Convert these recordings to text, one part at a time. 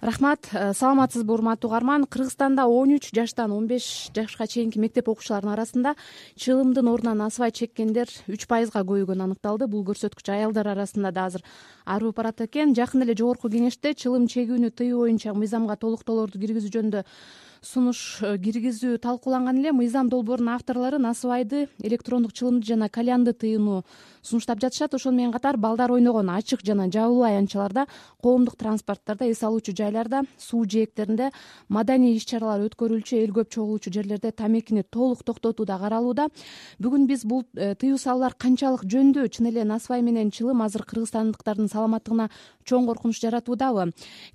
рахмат. Э, саламатсызбы урматтуу угарман кыргызстанда он үч жаштан он беш жашка чейинки мектеп окуучуларынын арасында чылымдын ордуна насыбай чеккендер үч пайызга көбөйгөнү аныкталды. Бул көрсөткүч аялдар арасында да азыр арып барат экен. Жакында эле жогорку кеңеште чылым чегүүнү тыюу боюнча мыйзамга толуктоолорду киргизүү жөнүндө сунуш э, киргизүү талкууланган эле мыйзам долбоорунун авторлору насыбайды электрондук чылымды жана кальянды тыюуну сунуштап жатышат. Ошону менен катар балдар ойногон ачык жана жабылуу аянтчаларда коомдук транспорттарда эс алуучу жайларда суу жээктеринде маданий иш чаралар өткөрүлчү эл көп чогулуучу жерлерде тамекини толук токтотуу да каралууда. Бүгүн биз бул э, тыюу салуулар канчалык жөндүү чын эле насыбай менен чылым азыр кыргызстандыктардын саламаттыгына чоң коркунуч жаратуудабы.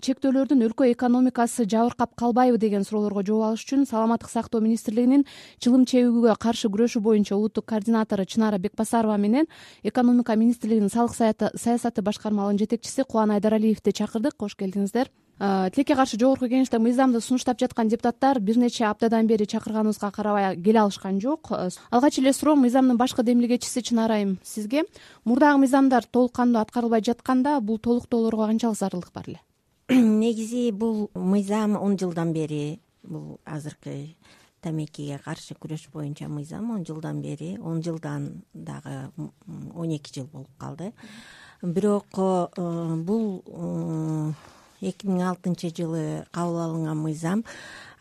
Чектөөлөрдүн өлкө экономикасы жабыркап калбайбы деген суроолорго жооп алыш үчүн саламаттык сактоо министрлигинин чылым чегүүгө каршы күрөшүү боюнча улуттук координатору чынара бекбасарова менен экономика министрлигинин салык саясаты башкармалыгынын жетекчиси кубан айдаралиевди чакырдык. Кош келдиңиздер тилекке каршы жогорку кеңеште мыйзамды сунуштап жаткан депутаттар бир нече аптадан бери чакырганыбызга карабай келе алышкан жок. Алгач эле суроом мыйзамдын башкы демилгечиси чынара айым сизге. Мурдагы мыйзамдар толук кандуу аткарылбай жатканда бул толуктоолорго канчалык зарылдык бар эле? Негизи бул мыйзам он жылдан бери бул азыркы тамекиге каршы күрөш боюнча мыйзам он жылдан бери он жылдан дагы он эки жыл болуп калды. Бирок э, бул эки миң алтынчы жылы кабыл алынган мыйзам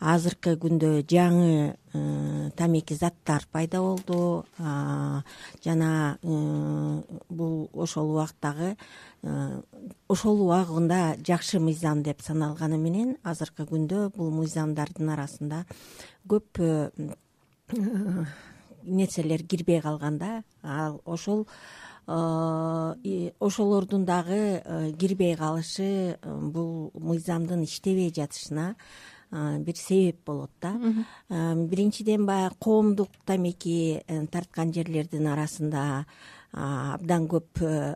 азыркы күндө жаңы э, тамеки заттар пайда болду. Жана бул ошол убактагы ошол убагында жакшы мыйзам деп саналганы менен азыркы күндө бул мыйзамдардын арасында көп э, нерселер кирбей калган да. Ал ошол э, ошолордун дагы э, кирбей калышы бул мыйзамдын иштебей жатышына бир себеп болот да. Биринчиден баягы коомдук тамеки тарткан жерлердин арасында абдан көп э,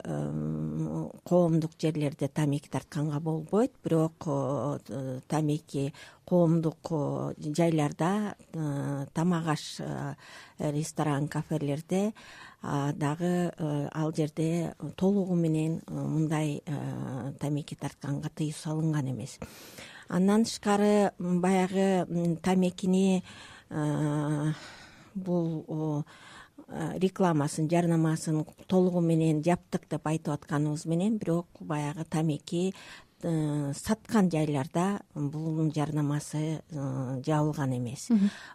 коомдук жерлерде тамеки тартканга болбойт. Бирок э, тамеки коомдук э, жайларда тамак аш ресторан кафелерде дагы ал жерде толугу менен мындай тамеки тартканга тыюу салынган эмес. Андан тышкары баягы тамекини бул Э, рекламасын жарнамасын толугу менен жаптык деп айтып атканыбыз менен. Бирок баягы тамеки э, саткан жайларда бул жарнамасы э, жабылган эмес.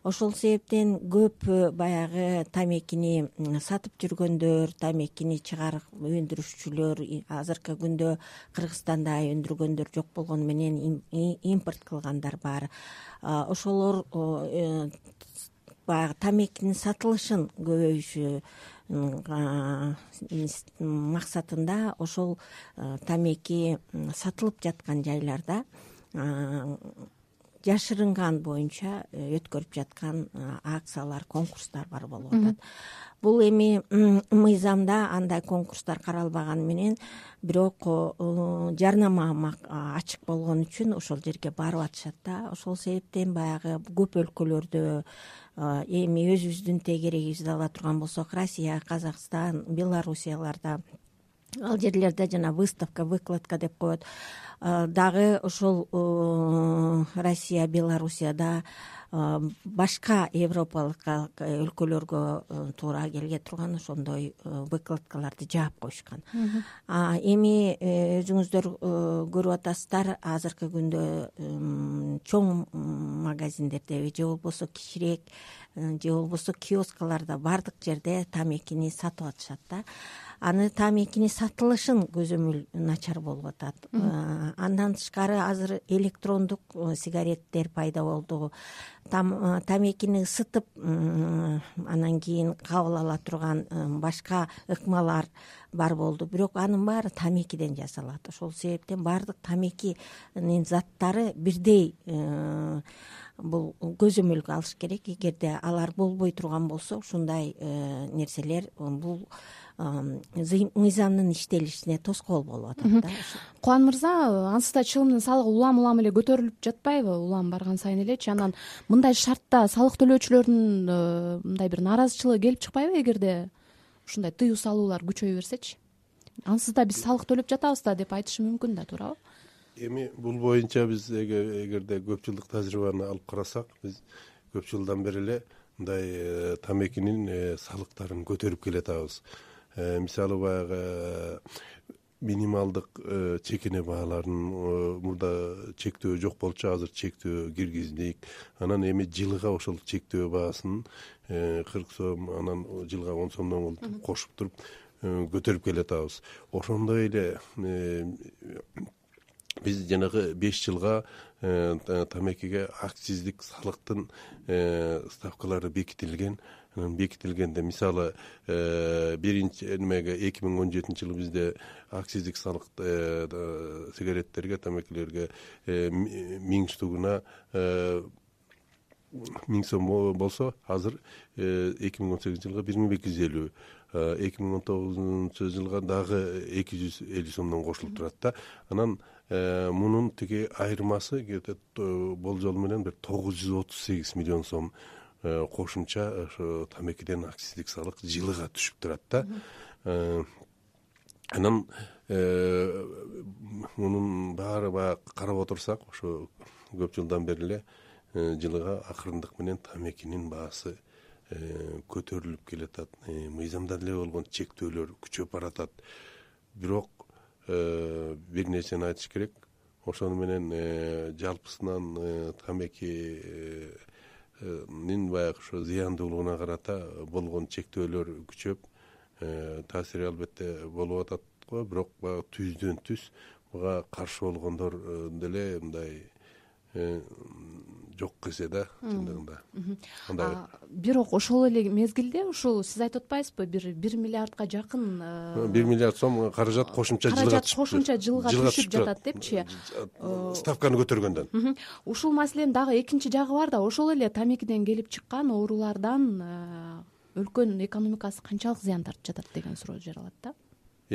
Ошол себептен көп баягы тамекини сатып жүргөндөр тамекини чыгарып өндүрүшчүлөр азыркы күндө кыргызстанда өндүргөндөр жок болгону менен импорт кылгандар бар. Ошолор баягы тамекинин сатылышын көбөйүшү максатында ошол тамеки сатылып жаткан жайларда жашырынган боюнча э, өткөрүп жаткан акциялар конкурстар бар болуп атат. Бул эми мыйзамда андай конкурстар каралбаганы менен бирок жарнама ачык болгон үчүн ошол жерге барып атышат да. Ошол себептен баягы көп өлкөлөрдө эми өзүбүздүн тегерегибизди ала турган болсок россия казакстан белоруссияларда ал жерлерде жана выставка выкладка деп коет. Дагы ошол россия белоруссияда башка европалык өлкөлөргө туура келе турган ошондой выкладкаларды жаап коюшкан. Эми э, өзүңүздөр көрүп атасыздар азыркы күндө чоң магазиндердеби же болбосо кичирээк же болбосо киоскаларда баардык жерде тамекини сатып атышат да аны тамекини сатылышын көзөмөл начар болуп атат. Э, андан тышкары азыр электрондук э, сигареттер пайда болду. Э, тамекини ысытып анан кийин кабыл ала турган башка ыкмалар бар болду. Бирок анын баары тамекиден жасалат. Ошол себептен баардык тамекинин заттары бирдей бул көзөмөлгө алыш керек. Эгерде алар болбой турган болсо ушундай нерселер бул мыйзамдын иштелишине тоскоол болуп атат да кубан мырза ансыз да чылымдын салыгы улам улам эле көтөрүлүп жатпайбы улам барган сайын элечи анан мындай шартта салык төлөөчүлөрдүн э, мындай бир нааразычылыгы келип чыкпайбы эгерде ушундай тыюу салуулар күчөйө берсечи? Ансыз да биз салык төлөп жатабыз да деп айтышы мүмкүн да туурабы? Эми бул боюнча биз эгерде көп жылдык тажрыйбаны алып карасак биз көп жылдан бери эле мындай э, тамекинин э, салыктарын көтөрүп келатабыз мисалы баягы минималдык чекене бааларын мурда чектөө жок болчу азыр чектөө киргиздик анан эми жылыга ошол чектөө баасын кырк сом анан жылга он сомдон кошуп туруп көтөрүп келатабыз. Ошондой эле биз жанагы беш жылга э, тамекиге акциздик салыктын э, ставкалары бекитилген. Анан бекитилгенде мисалы э, биринчи немеге эки миң он жетинчи жылы бизде акциздик салык сигареттерге тамекилерге миң штугуна миң сом болсо азыр эки миң он сегизинчи жылга бир миң эки жүз элүү эки миң он тогузунчу жылга дагы эки жүз элүү сомдон кошулуп турат да. Анан мунун тиги айырмасы где то болжол менен бир тогуз жүз отуз сегиз миллион сом э, кошумча ошо тамекиден акциздик салык жылыга түшүп турат да. Э, анан мунун баары баягы карап отурсак ошо көп жылдан бери эле жылыга акырындык менен тамекинин баасы көтөрүлүп келатат. Мыйзамда деле болгон чектөөлөр күчөп баратат. Бирок Э, бир нерсени айтыш керек. Ошону менен э, жалпысынан э, тамекинин баягы ошо зыяндуулугуна карата болгон чектөөлөр күчөп таасири албетте болуп атат го бирок баягы түздөн түз буга каршы болгондор деле мындай жок эсе да чындыгында. Андай бирок ошол эле мезгилде ушул сиз айтып атпайсызбы бир бир миллиардка жакын э, бир миллиард сом каражат кошумча жылга каражат кошумча жылга түшүп жатат депчи. э, ставканы көтөргөндөн. Ушул маселенин дагы экинчи жагы бар да ошол эле тамекиден келип чыккан оорулардан э, өлкөнүн экономикасы канчалык зыян тартып жатат деген суроо жаралат да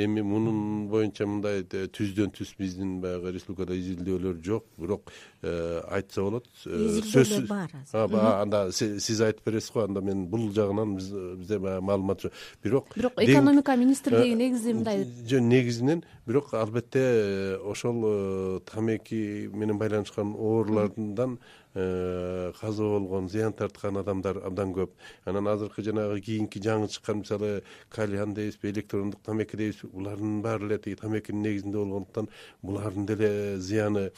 эми мунун боюнча мындай түздөн түз биздин баягы республикада изилдөөлөр жок. Бирок э, айтса болот э, изилдөөлөр бар азыр. Анда сиз айтып бересиз го анда мен бул жагынан бизде баягы маалымат жок. Бирок бирок экономика министрлиги э, негизи мындай? жок негизинен бирок албетте ошол тамеки менен байланышкан оорулардан Э, каза болгон зыян тарткан адамдар абдан көп. Анан азыркы жанагы кийинки жаңы чыккан мисалы кальян дейбизби электрондук тамеки дейбизби булардын баары эле тиги тамекинин негизинде болгондуктан булардын деле зыяны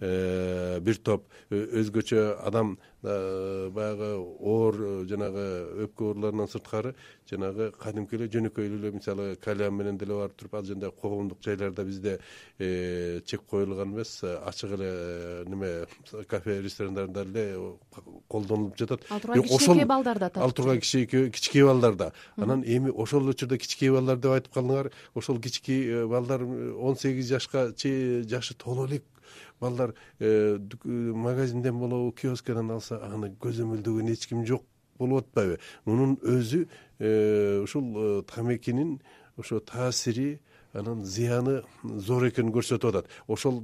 э, бир топ. Өзгөчө адам Э, баягы оор э, жанагы өпкө ооруларынан сырткары жанагы кадимки эле жөнөкөй эле мисалы кальян менен деле барып туруп ал жөндөй коомдук жайларда бизде э, чек коюлган эмес ачык эле неме кафе ресторандарда деле колдонулуп жатат. Ал тургай кичинекей балдарда ал тургай кичинекей балдарда. Анан эми ошол учурда кичинекей балдар деп айтып калдыңар ошол кичинекей балдар он сегиз жашка чейин жашы толо элек балдар э, магазинден болобу киоскеден алса аны көзөмөлдөгөн эч ким жок болуп атпайбы. Мунун өзү э, ушул э, тамекинин ошо таасири анан зыяны зор экенин көрсөтүп атат. Ошол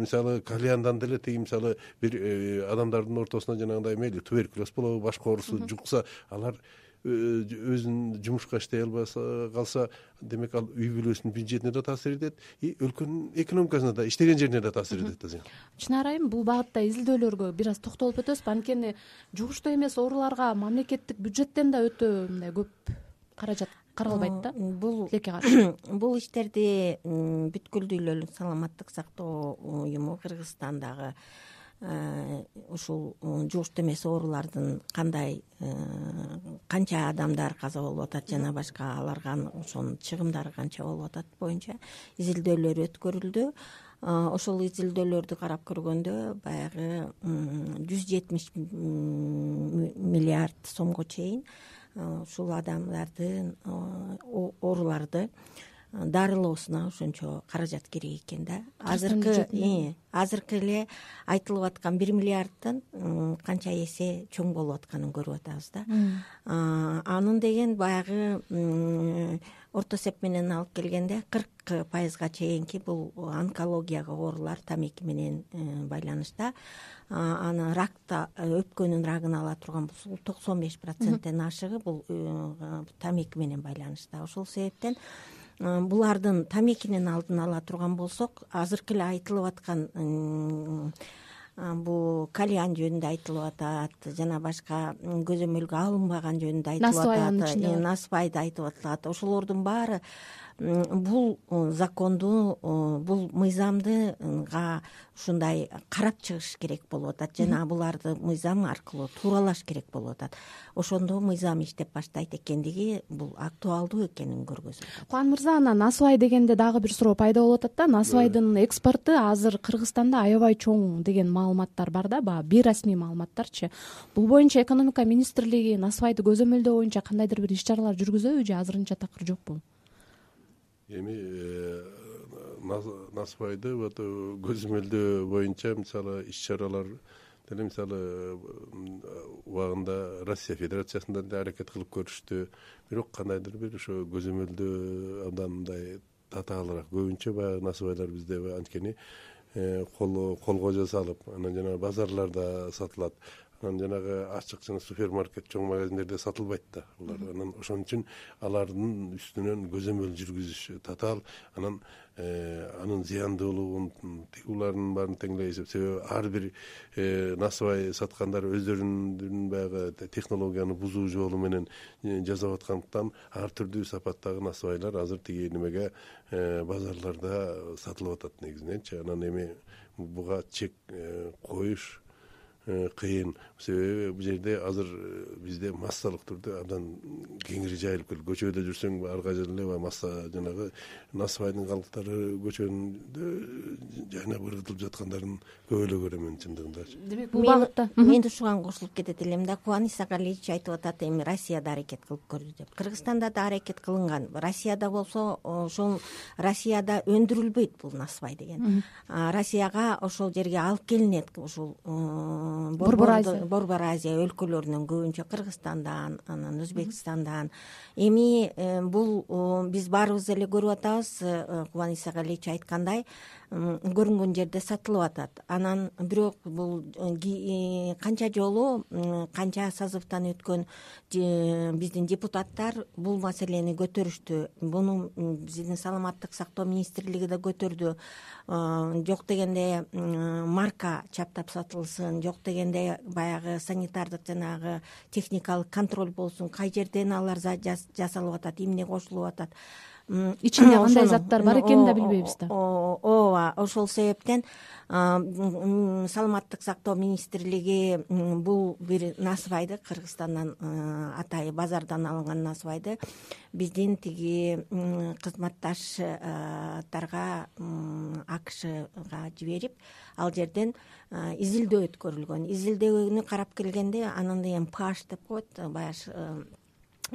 мисалы кальяндан деле тиги мисалы бир адамдардын ортосуна жанагындай мейли туберкулез болобу башка оорусу жукса алар өзүн жумушка иштей албаса калса демек ал үй бүлөсүнүн бюджетине да таасир этет и өлкөнүн экономикасына да иштеген жерине да таасир этет да зыян. Чынара айым бул багытта изилдөөлөргө бир аз токтолуп өтөбүзбү анткени жугуштуу эмес ооруларга мамлекеттик бюджеттен да өтө мындай көп каражат каралбайт да бул тилекке каршы бул иштерди бүткүл дүйнөлүк саламаттык сактоо уюму кыргызстандагы Э, ушул жугуштуу эмес оорулардын кандай э, канча адамдар каза болуп атат жана башка аларга ошонун чыгымдары канча болуп атат боюнча изилдөөлөр өткөрүлдү. Э, ошол изилдөөлөрдү карап көргөндө баягы жүз жетимиш миллиард сомго чейин ушул адамдардын ооруларды дарылоосуна ошончо каражат керек экен да. Азыркы э, азыркы эле айтылып аткан бир миллиарддан канча эсе чоң болуп атканын көрүп атабыз да. Анын деген баягы орто эсеп менен алып келгенде кырк пайызга чейинки бул онкологияга оорулар тамеки менен э, байланышта аны ракта өпкөнүн рагын ала турган болсо токсон беш проценттен ашыгы бул э, тамеки менен байланышта ошол себептен булардын тамекинин алдын ала турган болсок азыркы эле айтылып аткан бул кальян жөнүндө айтылып атат жана башка көзөмөлгө алынбаган жөнүндө айтылып атат насыбайды айтып атылат. Ошолордун баары бул э, законду э, бул мыйзамдыга ушундай карап чыгыш керек болуп атат. Жана буларды мыйзам аркылуу тууралаш керек болуп атат. Ошондо мыйзам иштеп баштайт экендиги бул актуалдуу экенин көргөзүп кубан мырза анан насыбай дегенде дагы бир суроо пайда болуп атат да. Насыбайдын экспорту азыр кыргызстанда аябай чоң деген маалыматтар бар да. Баягы бейрасмий маалыматтарчы. Бул боюнча экономика министрлиги насыбайды көзөмөлдөө боюнча кандайдыр бир иш чаралар жүргүзөбү же азырынча такыр жокпу эми э, насыбайды вот э, көзөмөлдөө боюнча мисалы иш чаралар деле мисалы убагында россия федерациясында деле аракет кылып көрүштү. Бирок кандайдыр бир ошо көзөмөлдөө абдан мындай татаалыраак көбүнчө баягы насыбайлар бизде анткени э, колго жасалып анан жанагы базарларда сатылат. Анан жанагы ачык жана супермаркет чоң магазиндерде сатылбайт да булар анан ошон үчүн алардын үстүнөн көзөмөл жүргүзүш татаал. Анан э, анын зыяндуулугун тигулардын баарын теңдей эсеп себеби ар бир э, насыбай саткандар өздөрүнүн баягы технологияны бузуу жолу менен э, жасап аткандыктан ар түрдүү сапаттагы насыбайлар азыр тиги немеге базарларда сатылып атат негизиненчи анан эми буга чек коюш Э, кыйын. Себеби бул жерде азыр э, бизде массалык түрдө абдан кеңири жайылып келди. Көчөдө жүрсөң ар кайерде эле масса жанагы насыбайдын калдыктары көчөдө жайнап ыргытылып жаткандарын көп эле көрөм чындыгындачы демек бул багытта. Мен ушуга кошулуп кетет элем да. Кубан исакалиевич айтып атат эми россияда аракет кылып көрдү деп. Кыргызстанда да аракет кылынган. Россияда болсо ошол россияда өндүрүлбөйт бул насыбай деген. Россияга ошол жерге алып келинет ушул борбор азия. Борбор азия өлкөлөрүнөн көбүнчө кыргызстандан анан өзбекстандан. Эми э, бул биз баарыбыз эле көрүп атабыз э, кубан исакалиевич айткандай көрүнгөн жерде сатылып атат. Анан бирок бул э, канча жолу канча созывтан өткөн биздин депутаттар бул маселени көтөрүштү. Буну биздин саламаттык сактоо министрлиги да көтөрдү. Жок дегенде марка чаптап сатылсын жок дегенде баягы санитардык жанагы техникалык контроль болсун кай жерден алар жасалып атат эмне кошулуп атат ичинде кандай заттар бар экенин да билбейбиз да. Ооба ошол себептен саламаттык сактоо министрлиги бул бир насыбайды кыргызстандан атайы базардан алынган насыбайды биздин тиги кызматташтарга акшга жиберип ал жерден изилдөө өткөрүлгөн. Изилдөөнү карап келгенде анан эми паш деп коет баягы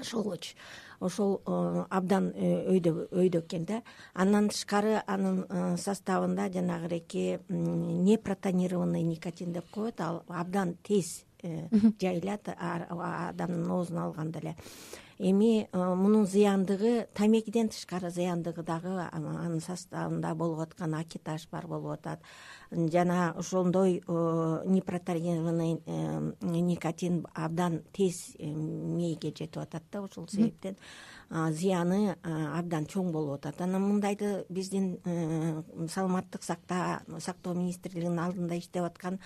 шелуч ошол э, абдан э, өйдө экен да. Андан тышкары анын э, составында жанагыеки непротонированный никотин деп коет ал абдан тез жайылат адамдын оозуна алганда эле эми мунун зыяндыгы тамекиден тышкары зыяндыгы дагы анын составында болуп аткан акитаж бар болуп атат. Жана ошондой непротонированный никотин абдан тез мээге жетип атат да ошол себептен. Зыяны абдан чоң болуп атат. Анан мындайды биздин саламаттык сактоо министрлигинин алдында иштеп аткан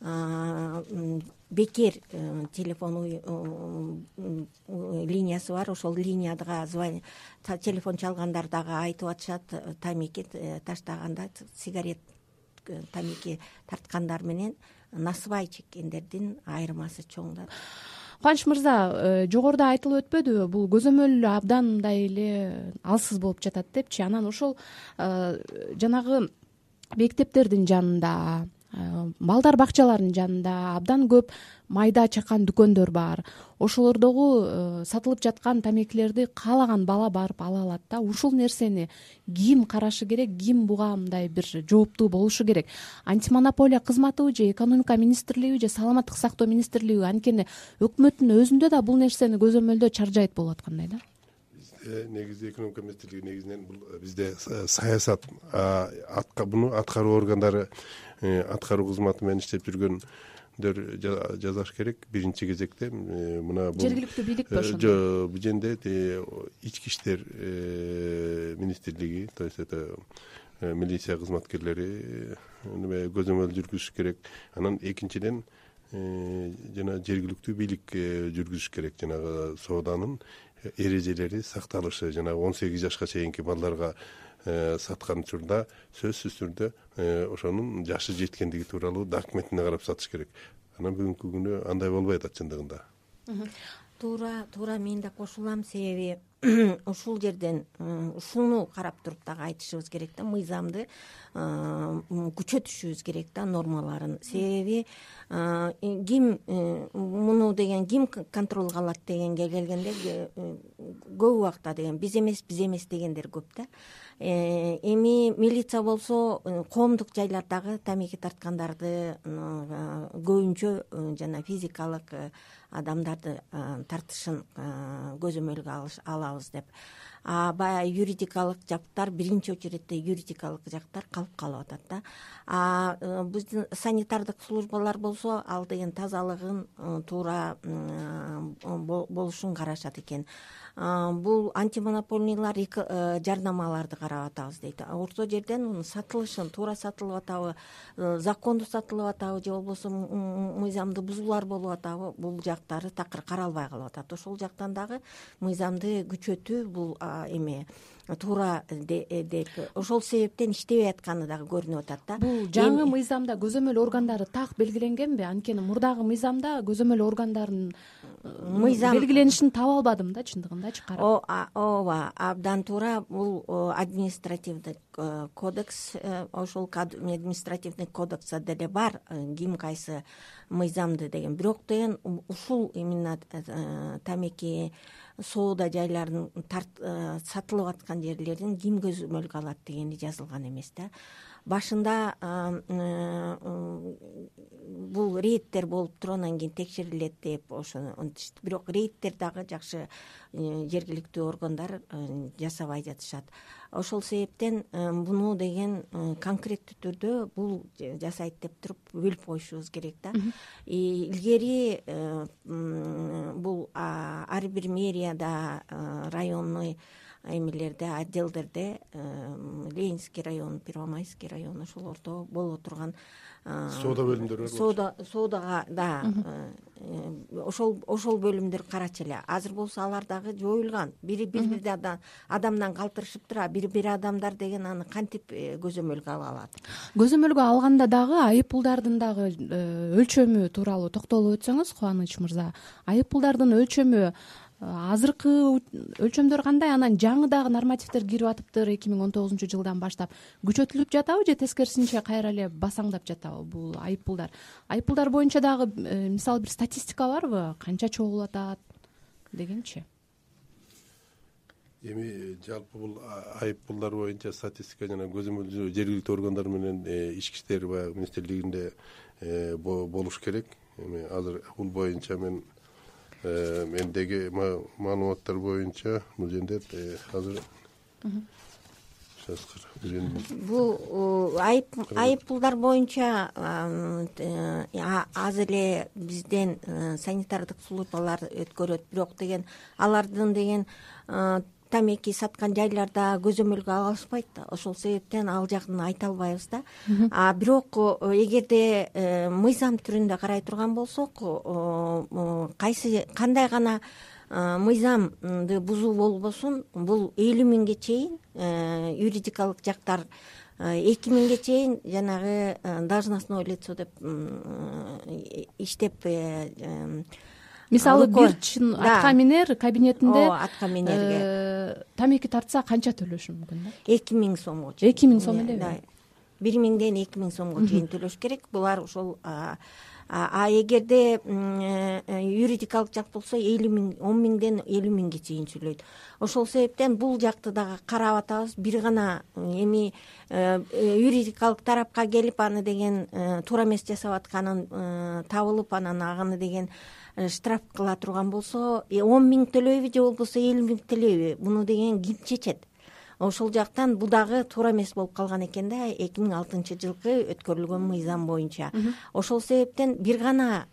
бекер э, телефон линиясы бар. Ошол линияга телефон чалгандар дагы айтып атышат э, тамеки э, таштаганда сигарет тамеки тарткандар менен насыбай чеккендердин айырмасы чоң да кубаныч мырза жогоруда айтылып өтпөдүбү бул көзөмөл абдан мындай эле алсыз болуп жатат депчи. Анан ошол жанагы мектептердин жанында балдар бакчаларынын жанында абдан көп майда чакан дүкөндөр бар. Ошолордогу э, сатылып жаткан тамекилерди каалаган бала барып ала алат да ушул нерсени ким карашы керек ким буга мындай бир жооптуу болушу керек. Антимонополия кызматыбы же экономика министрлигиби же саламаттык сактоо министрлигиби анткени өкмөттүн өзүндө да бул нерсени көзөмөлдөө чаржайыт болуп аткандай да. Негизи экономика министрлиги негизинен бул бизде саясат буну аткаруу органдары аткаруу кызматы менен иштеп жүргөн жасаш керек. Биринчи кезекте мына бул жергиликтүү бийликпи ошондо жок бул жерде ички иштер министрлиги то есть это милиция кызматкерлери неме көзөмөл жүргүзүш керек. Анан экинчиден жана жергиликтүү бийлик жүргүзүш керек. Жанагы сооданын эрежелери сакталышы жанагы он сегиз жашка чейинки балдарга саткан учурда сөзсүз түрдө ошонун жашы жеткендиги тууралуу документине карап сатыш керек. Анан бүгүнкү күнү андай болбой атат чындыгында туура туура мен да кошулам себеби ушул жерден ушуну карап туруп дагы айтышыбыз керек да мыйзамды күчөтүшүбүз керек да нормаларын. Себеби ким э, муну деген ким контролго алат дегенге келгенде көп убакта деген биз эмес биз эмес дегендер көп да. э, эми милиция болсо э, коомдук жайлардагы тамеки тарткандарды көбүнчө жана физикалык адамдарды тартышын көзөмөлгө алабыз деп баягы юридикалык жактар биринчи очередте юридикалык жактар калып калып атат да. Э, биздин санитардык службалар болсо ал деген тазалыгын э, туура болушун карашат экен. Бул антимонопольныйлар э, жарнамаларды карап атабыз дейт. Орто жерден мунун сатылышын туура сатылып атабы закондуу сатылып атабы же болбосо мыйзамды бузуулар болуп атабы бул жактары такыр каралбай калып атат. Ошол жактан дагы мыйзамды күчөтүү бул эме туура э, деп ошол себептен иштебей атканы дагы көрүнүп атат да. Бул жаңы мыйзамда көзөмөл органдары так белгиленгенби? Анткени мурдагы мыйзамда көзөмөл органдарынын мыйзам белгиленишин таба албадым да чындыгындачы карап. Ооба абдан туура бул административный э, кодекс э, ошол административный кодексте деле бар ким кайсы мыйзамды деген. Бирок деген ушул именно тамеки соода жайларын э, сатылып аткан жерлерин ким көзөмөлгө алат дегени жазылган эмес да башында э, бул рейдтер болуп туруп анан кийин текшерилет деп ошонтишти бирок рейдтер дагы жакшы э, жергиликтүү органдар жасабай жатышат. Ошол себептен буну деген конкреттүү түрдө бул жасайт деп туруп бөлүп коюшубуз керек да. Илгери бул ар бир мэрияда районный эмелерде отделдерде ленинский район первомайский район ошолордо боло турган соода бөлүмдөрү бар соода соодага да э, ошол ошол бөлүмдөр карачу эле азыр болсо алар дагы жоюлган. Бири бири бир адамдан калтырышыптыр а бири бир адамдар деген аны кантип э, көзөмөлгө ала алат? Көзөмөлгө алганда дагы айып пулдардын дагы э, өлчөмү тууралуу токтолуп өтсөңүз кубаныч мырза. Айып пулдардын өлчөмү азыркы өлчөмдөр кандай? Анан жаңы дагы нормативдер кирип атыптыр эки миң он тогузунчу жылдан баштап. Күчөтүлүп жатабы же тескерисинче кайра эле басаңдап жатабы бул айып пулдар айып пулдар боюнча дагы э, мисалы бир статистика барбы? Канча чогулуп атат дегенчи? Эми жалпы бул айып пулдар боюнча статистика жана көзөмөл жергиликтүү органдар менен э, ички иштер баягы министрлигинде э, болуш керек. Эми азыр бул боюнча мен мендеги маалыматтар боюнча бул жерде э, азыр бул айып айып пулдар боюнча э, аз эле бизден санитардык службалар өткөрөт бирок деген алардын деген тамеки саткан жайларда көзөмөлгө алышпайт ошол себептен ал жагын айта албайбыз да. А бирок эгерде э, мыйзам түрүндө карай турган болсок кайсы кандай гана э, мыйзамды бузуу болбосун бул элүү миңге чейин э, юридикалык жактар эки миңге чейин жанагы должностное лицо деп иштеп мисалы бир чын атка минер кабинетинде ооба атка минерге тамеки тартса канча төлөшү мүмкүн да? Эки миң сомго чейин. Эки миң сом элеби бир миңден эки миң сомго чейин төлөш керек. Булар ошол а эгерде э, юридикалык жак болсо элүү миң он миңден элүү миңге чейин сүйлөйт. Ошол себептен бул жакты дагы карап атабыз. Бир гана эми юридикалык тарапка келип аны деген туура эмес жасап атканын табылып анан аны деген штраф кыла турган болсо он миң төлөйбү же болбосо элүү миң төлөйбү муну деген ким чечет ошол жактан бул дагы туура эмес болуп калган экен да. Эки миң алтынчы жылкы өткөрүлгөн мыйзам боюнча. Ошол себептен бир гана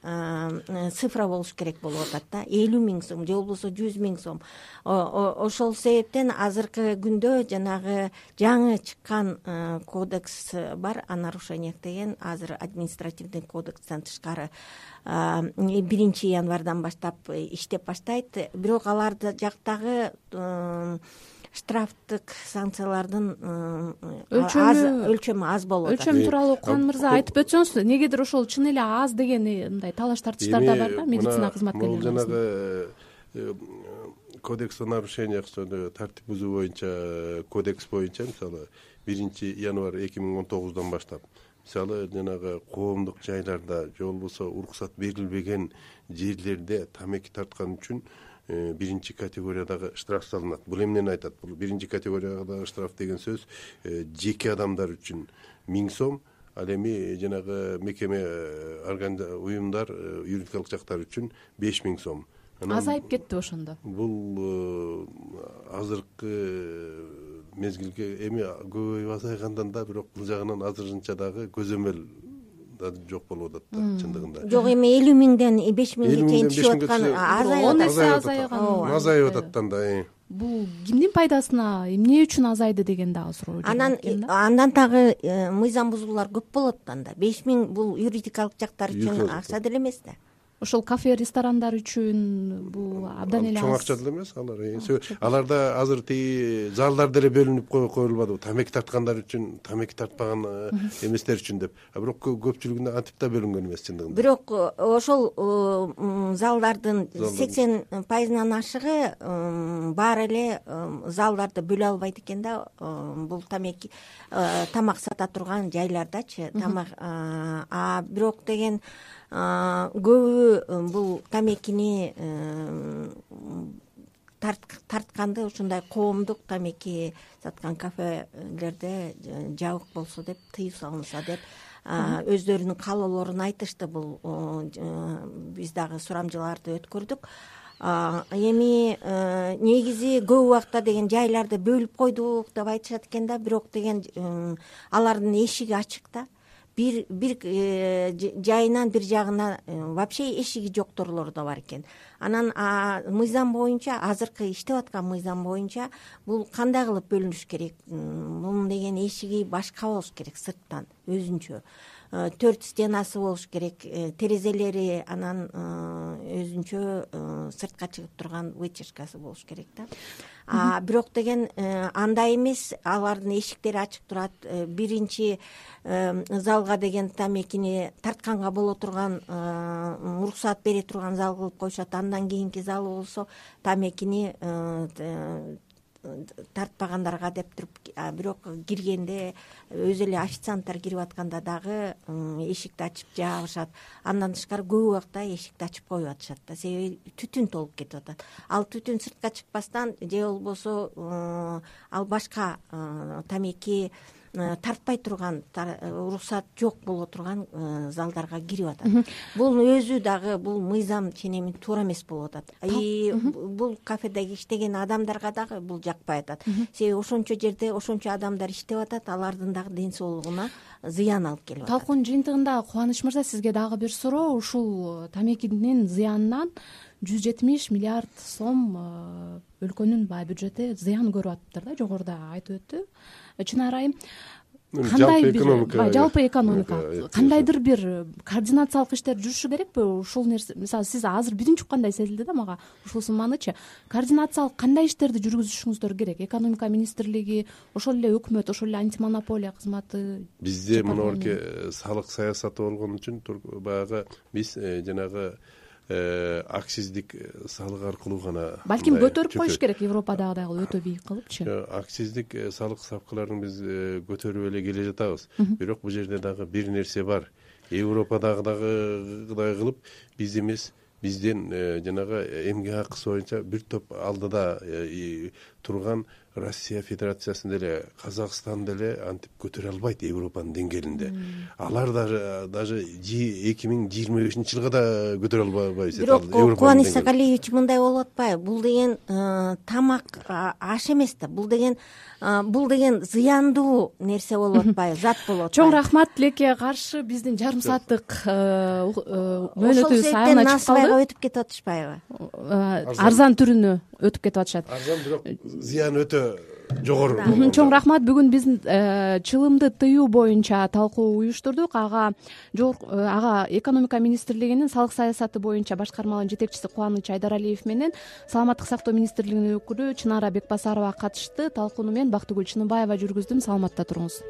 цифра болуш керек болуп атат да. Элүү миң сом же болбосо жүз миң сом. Ошол себептен азыркы күндө жанагы жаңы чыккан кодекс бар. О нарушениях деген азыр административный кодекстен тышкары биринчи январдан баштап иштеп баштайт. Бирок алар жактагы штрафтык санкциялардын өлчөмү аз болуп атат. өлчөм тууралуу кубан мырза айтып өтсөңүз эмнегедир ошол чын эле аз деген мындай талаш тартыштар да бар да медицина кызматкерлери бул жанагы э, кодекс о нарушениях тартип бузуу боюнча кодекс боюнча мисалы биринчи январь эки миң он тогуздан баштап мисалы жанагы коомдук жайларда же болбосо уруксат берилбеген жерлерде тамеки тарткан үчүн Э, биринчи категориядагы штраф салынат. Бул эмнени айтат? Бул биринчи категориядагы штраф деген сөз э, жеке адамдар үчүн миң сом ал эми жанагы мекеме э, уюмдар юридикалык жактар үчүн беш миң сом. Азайып кеттиби ошондо. Бул азыркы мезгилге эми көбөйүп азайгандан да бирок бул жагынан азырынча дагы көзөмөл жок болуп атат да чындыгында. Жок эми элүү миңден беш миңге чейин түшүп аткан азайып он эсе азайган азайып атат. Да анда бул кимдин пайдасына эмне үчүн азайды деген дагы суроо анан андан дагы э, мыйзам бузуулар көп болот да анда. Беш миң бул юридикалык жактар үчүн акча деле эмес да ошол кафе ресторандар үчүн бул абдан эле аз. чоң акча деле эмес алар аларда азыр тиги залдар деле бөлүнүп коюлбадыбы тамеки тарткандар үчүн тамеки тартпаган э, эместер үчүн деп. А бирок көпчүлүгүндө антип да бөлүнгөн эмес чындыгында. Бирок э, ошол э, залдардын сексен пайызынан ашыгы баары эле залдарды бөлө албайт экен да бул тамеки тамак сата турган жайлардачы тамак а бирок деген көбү бул тамекини тартканды ушундай коомдук тамеки саткан кафелерде жабык болсо деп тыюу салынса деп өздөрүнүн каалоолорун айтышты бул биз дагы сурамжыларды өткөрдүк. Эми э, негизи көп убакта деген жайларды бөлүп койдук деп айтышат экен да бирок деген алардын эшиги ачык да бир бир э, жайынан бир жагына э, вообще эшиги жокторлор да бар экен. Анан мыйзам боюнча азыркы иштеп аткан мыйзам боюнча бул кандай кылып бөлүнүш керек? Мунун деген эшиги башка болуш керек сырттан өзүнчө төрт стенасы болуш керек. Терезелери анан өзүнчө сыртка чыгып турган вытяжкасы болуш керек да. Бирок деген э, андай эмес алардын эшиктери ачык турат. Э, биринчи э, залга деген тамекини тартканга боло турган уруксаат бере турган зал кылып коюшат. Андан кийинки залы болсо тамекини тартпагандарга деп туруп бирок киргенде өзү эле официанттар кирип атканда дагы эшикти ачып жаабышат андан тышкары көп убакта эшикти ачып коюп атышат да. Себеби түтүн толуп кетип атат. Ал түтүн сыртка чыкпастан же болбосо ал башка тамеки тартпай турган э, уруксаат жок боло турган э, залдарга кирип атат. Бул өзү дагы бул мыйзам ченемин туура эмес болуп атат. И бул кафеде иштеген адамдарга дагы бул жакпай атат. Себеби ошончо жерде ошончо адамдар иштеп атат алардын дагы ден соолугуна зыян алып келип атат. Талкуунун жыйынтыгында кубаныч мырза сизге дагы бир суроо. Ушул тамекинин зыянынан жүз жетимиш миллиард сом өлкөнүн баягы бюджети зыян көрүп атыптыр да жогоруда айтып өттү. Чынын арайым кандай бир жалпы экономика. Кандайдыр бир координациялык иштер жүрүшү керекпи ушул нерсе мисалы сиз азыр биринчи уккандай сезилди да мага? Ушул сумманычы координациялык кандай иштерди жүргүзүшүңүздөр керек? Экономика министрлиги ошол эле өкмөт ошол эле антимонополия кызматы бизде монобурки салык саясаты болгон үчүн баягы биз э, жанагы акциздик салык аркылуу гана балким көтөрүп коюш керек европадагыдай өтө бийик кылыпчы. Акциздик салык ставкаларын биз көтөрүп эле келе жатабыз. Бирок бул жерде дагы бир нерсе бар. Европадагыдагыдай кылып биз эмес бизден жанагы эмгек акысы боюнча бир топ алдыда турган россия федерациясын деле казакстан деле антип көтөрө албайт европанын деңгээлинде. Алар даже эки миң жыйырма бешинчи жылга да көтөрө албайбыз бирок кубаныч сакалиевич мындай болуп атпайбы? Бул деген э, тамак аш эмес да. Бул деген э, бул деген зыяндуу нерсе болуп атпайбы? Зат болуп атпайбы? Чоң рахмат тилекке каршы биздин жарым сааттык э, мөөнөтүбүз себептен насыбайга өтүп кетип атышпайбы? Арзан. түрүнө өтүп кетип атышат. Арзан бирок зыяны өтө жогору. Чоң рахмат. Бүгүн биз э, чылымды тыюу боюнча талкуу уюштурдук. Ага э, ага экономика министрлигинин салык саясаты боюнча башкармалыгынын жетекчиси кубаныч айдаралиев менен саламаттык сактоо министрлигинин өкүлү чынара бекбасарова катышты талкууну мен бактыгүл чыныбаева жүргүздүм. Саламатта туруңуз